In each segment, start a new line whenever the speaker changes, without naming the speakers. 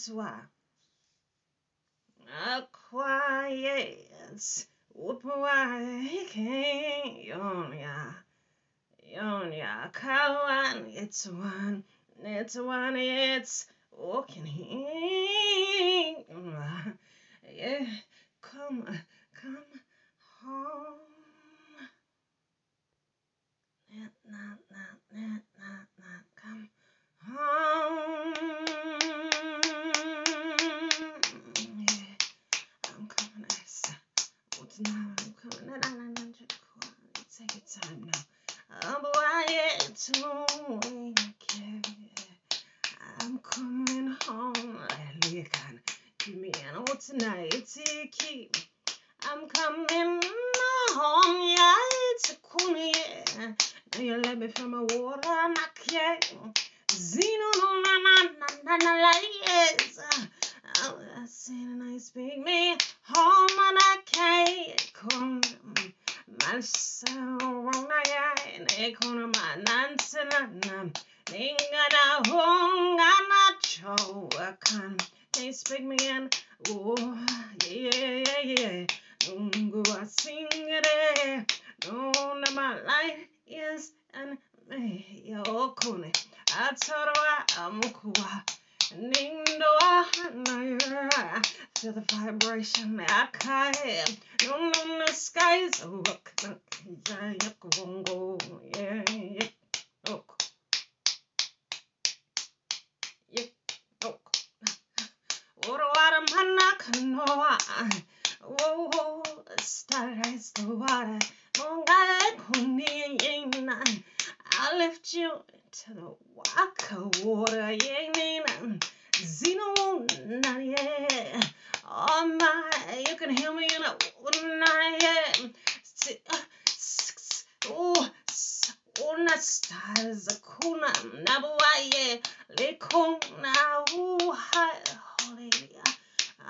Utwa. A quiet. Upwa king. Yonya. Yonya. Kawan. It's one. It's one. It's walking. Yeah. Come. Come home. Not, not, not, not, not. Come home. Yeah. I'm coming. It's, what's now? I'm coming. Na, na, na, na, just on. Take your time now. I'm quiet to care. I'm coming home. Lekan. Give me an old tonight. I'm coming home. Yeah, it's cool. Yeah. Now you let me feel my water. Not kidding. Zeno, no, na, na, na, na, na, na, yes. I see the nice big me home and I can't come. Myself, I ain't gonna my nonsense. Ningana hongana chowakan. They speak me in. Oh, yeah, yeah, yeah. Nungu I sing it. No, my life is an me. Yo, kune. Atarawa Ning do I feel the vibration akai no no no skies look look yeah yeah look yuck look what water manak I whoa I left you の若をらえになんずのなりえ Oh my, you can hear me in a night. Oh, una stars, kuna nabuaye, lekuna uha, holy,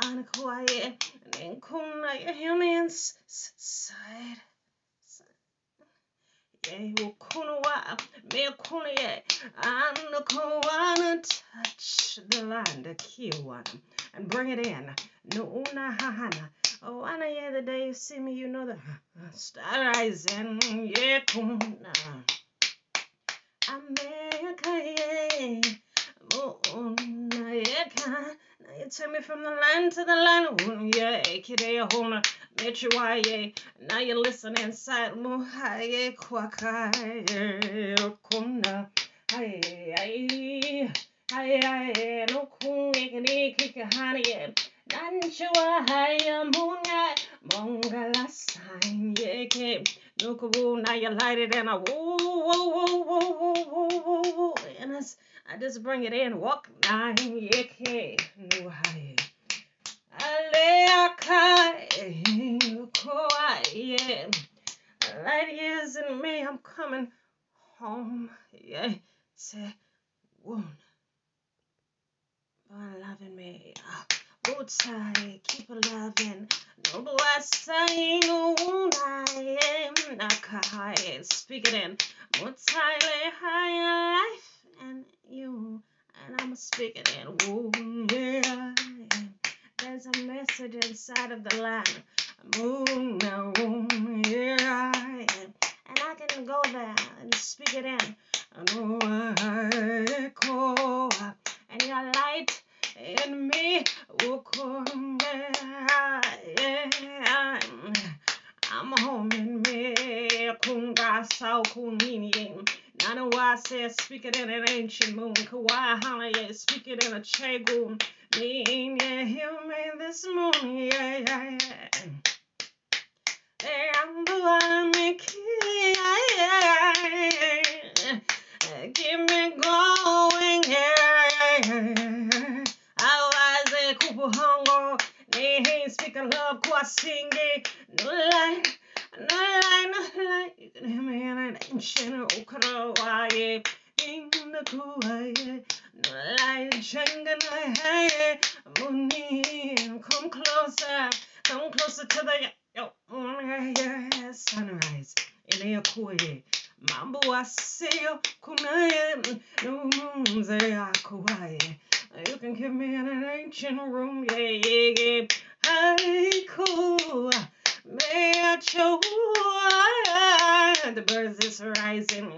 and quiet, and kuna your humans side yeah ukuna wa me kuna ye anakuwana touch the land the kiwana and bring it in no una hahana Oh, Anna, yeah, the day you see me, you know the star rising. Yeah, kuna. America, yeah. Moonaka. Now you take me from the land to the land. Yeah, Kidea Metro. Now you listen inside. Muhaye Kwaka, Kuna. Ay, ay, ay, ay, no cool, kiki, kiki, honey, Nanchua, haya, moonlight, mongala sign, yeah, okay. Nukubu, now you light it and I woo, woo, woo, woo, woo, woo, woo, woo, and I, I just bring it in, walk nine, okay. No, high. Aleakai, Nukuai, yeah. Light years in me, I'm coming home, yeah. Say, wound, by loving me. Ah. Outside, keep loving. No blessing, I am Nakai. Speak it in. Outside, higher life and you. And I'm speaking in. Oh, yeah. There's a message inside of the land. Moon now, yeah. And I can go there and speak it in. And your light in me. Ukunde, yeah. I'm home in me. Kunga sao kunini. Nana wa it in an ancient moon. Kawa hala, yeah, speak it in a chegu. Me, hear me this moon, yeah, yeah, yeah. Come closer Come closer to the Sunrise inayokuye Mambo asiyo You can give me an ancient room Yeah, yeah, yeah. May I show the birds is rising.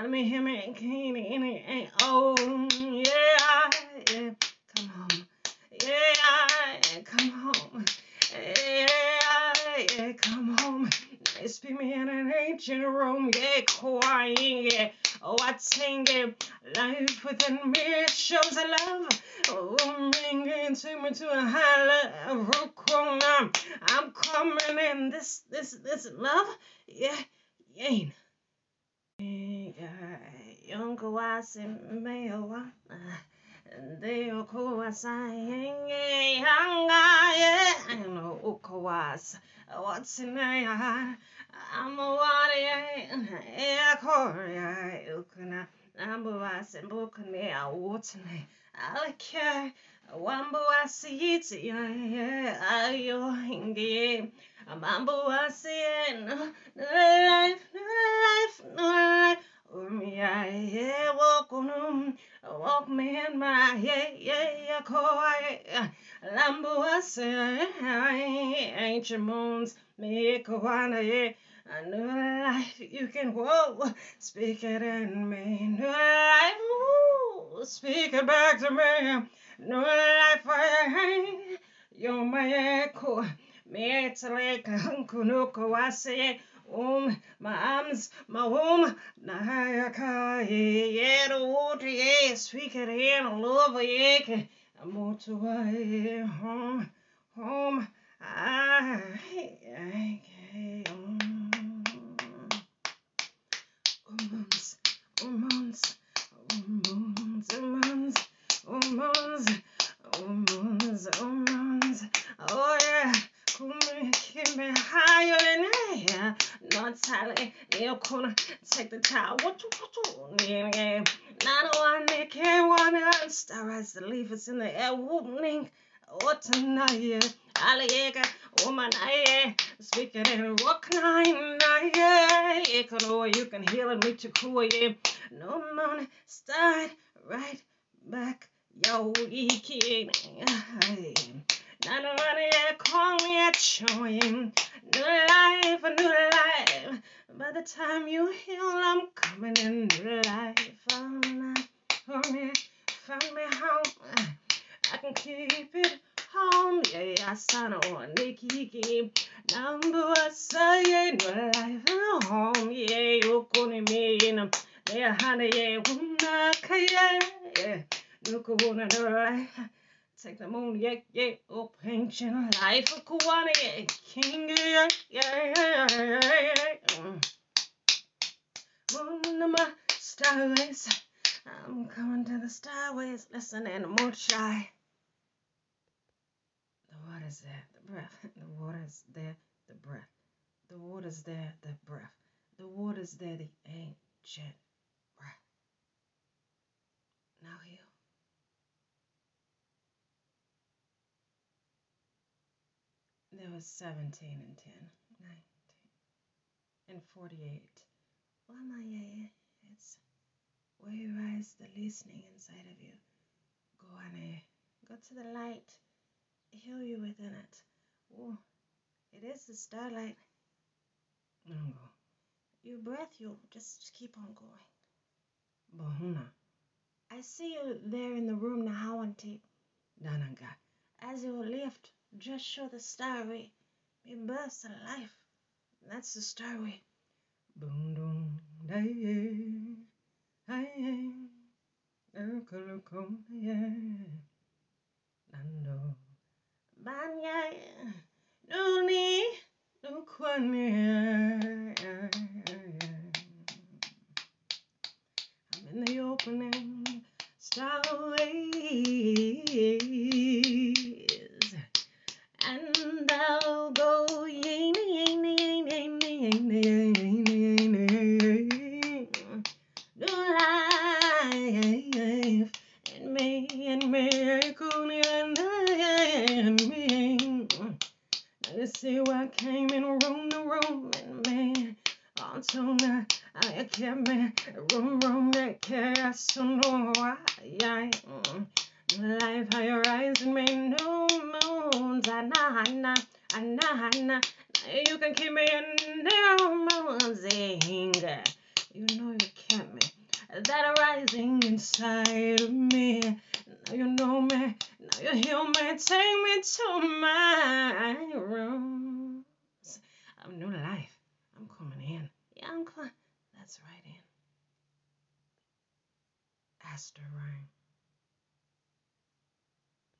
Now me hear me can oh yeah, yeah. Come home. Yeah, come home. Yeah, yeah, come home. Be me in an ancient room, yeah, crying, yeah. Oh, I sing it, life within me, it shows a love. Oh, bringing to me to a high level. I'm coming in this, this, this love, yeah, yeah. Younger was in me, Deo kuwasai hanga ye no ukwas what's in I I'm a water ya korea. Ukuna ambuwas and bukune a wotene alake wambuwasi iti ya ayo hingi amambuwasi no no life no life no life. um ya yeah walk on Walk me in my yeah yeah yeah koi lambuase ancient moons me koana yeah. A new life you can whoa speak it in me. New life woo, speak it back to me. New life I you're my echo. Me it's like kunuko wase um, my arms, my womb, Nayaka, yeah, the water, yeah, speak it in, love, yeah, I'm more to home, home, I, um, umons, umons, umons, umons, umons, umons, umons, oh yeah. Keep me higher than air. Silent, you corner. Take the towel. What you, what you, yeah. Oh Not one, they can't one. Star as the leaf is in the air. Whooping. What tonight? Alligator, woman, I speak it in rock nine, yeah. Oh, you can know you can heal and meet your cool, yeah. No money, start right back, yo, kid. Not money, call me a showing. New life, a new life. By the time you heal, I'm coming in new life. I'm not for me, find me home. I can keep it home. Yeah, I sign on the kiki. Number one, say, new life, home. Yeah, you're going to me in Yeah, honey, yeah, una kaya. Yeah, look, una new life. Take the moon, yeah, yeah, oh, up ancient life of Kuwana, yeah, king, yeah, yeah, yeah, yeah, yeah. Moon to my starways, I'm coming to the starways, listen and more shy. The water's there, the breath, the water's there, the breath, the water's there, the breath, the water's there, the ancient breath. Now heal. There was 17 and 10, 19, and 48. Well, my, it's where rise the listening inside of you. Go on, eh? Go to the light. Heal you within it. Oh, it is the starlight. Nango. Your breath, you'll just keep on going. Bohuna. I see you there in the room now, Auntie. Dananga. As you lift just show the starway. Be burst of life. That's the starway. Boom dum day ay Nando Banya Nuni Nukwani I'm in the opening starway and I'll go ying ying ying ying ying ying ying New life and me and me and me. Now you what came in room to room and me. Until now I kept me room room that so no. Life high rise and no moons. Anna, Anna, Anna, Anna, You can keep me in losing. You know you kept me. That rising inside of me. Now you know me. Now you heal me. Take me to my room. I'm new life. I'm coming in. Yeah, That's right in. Aster.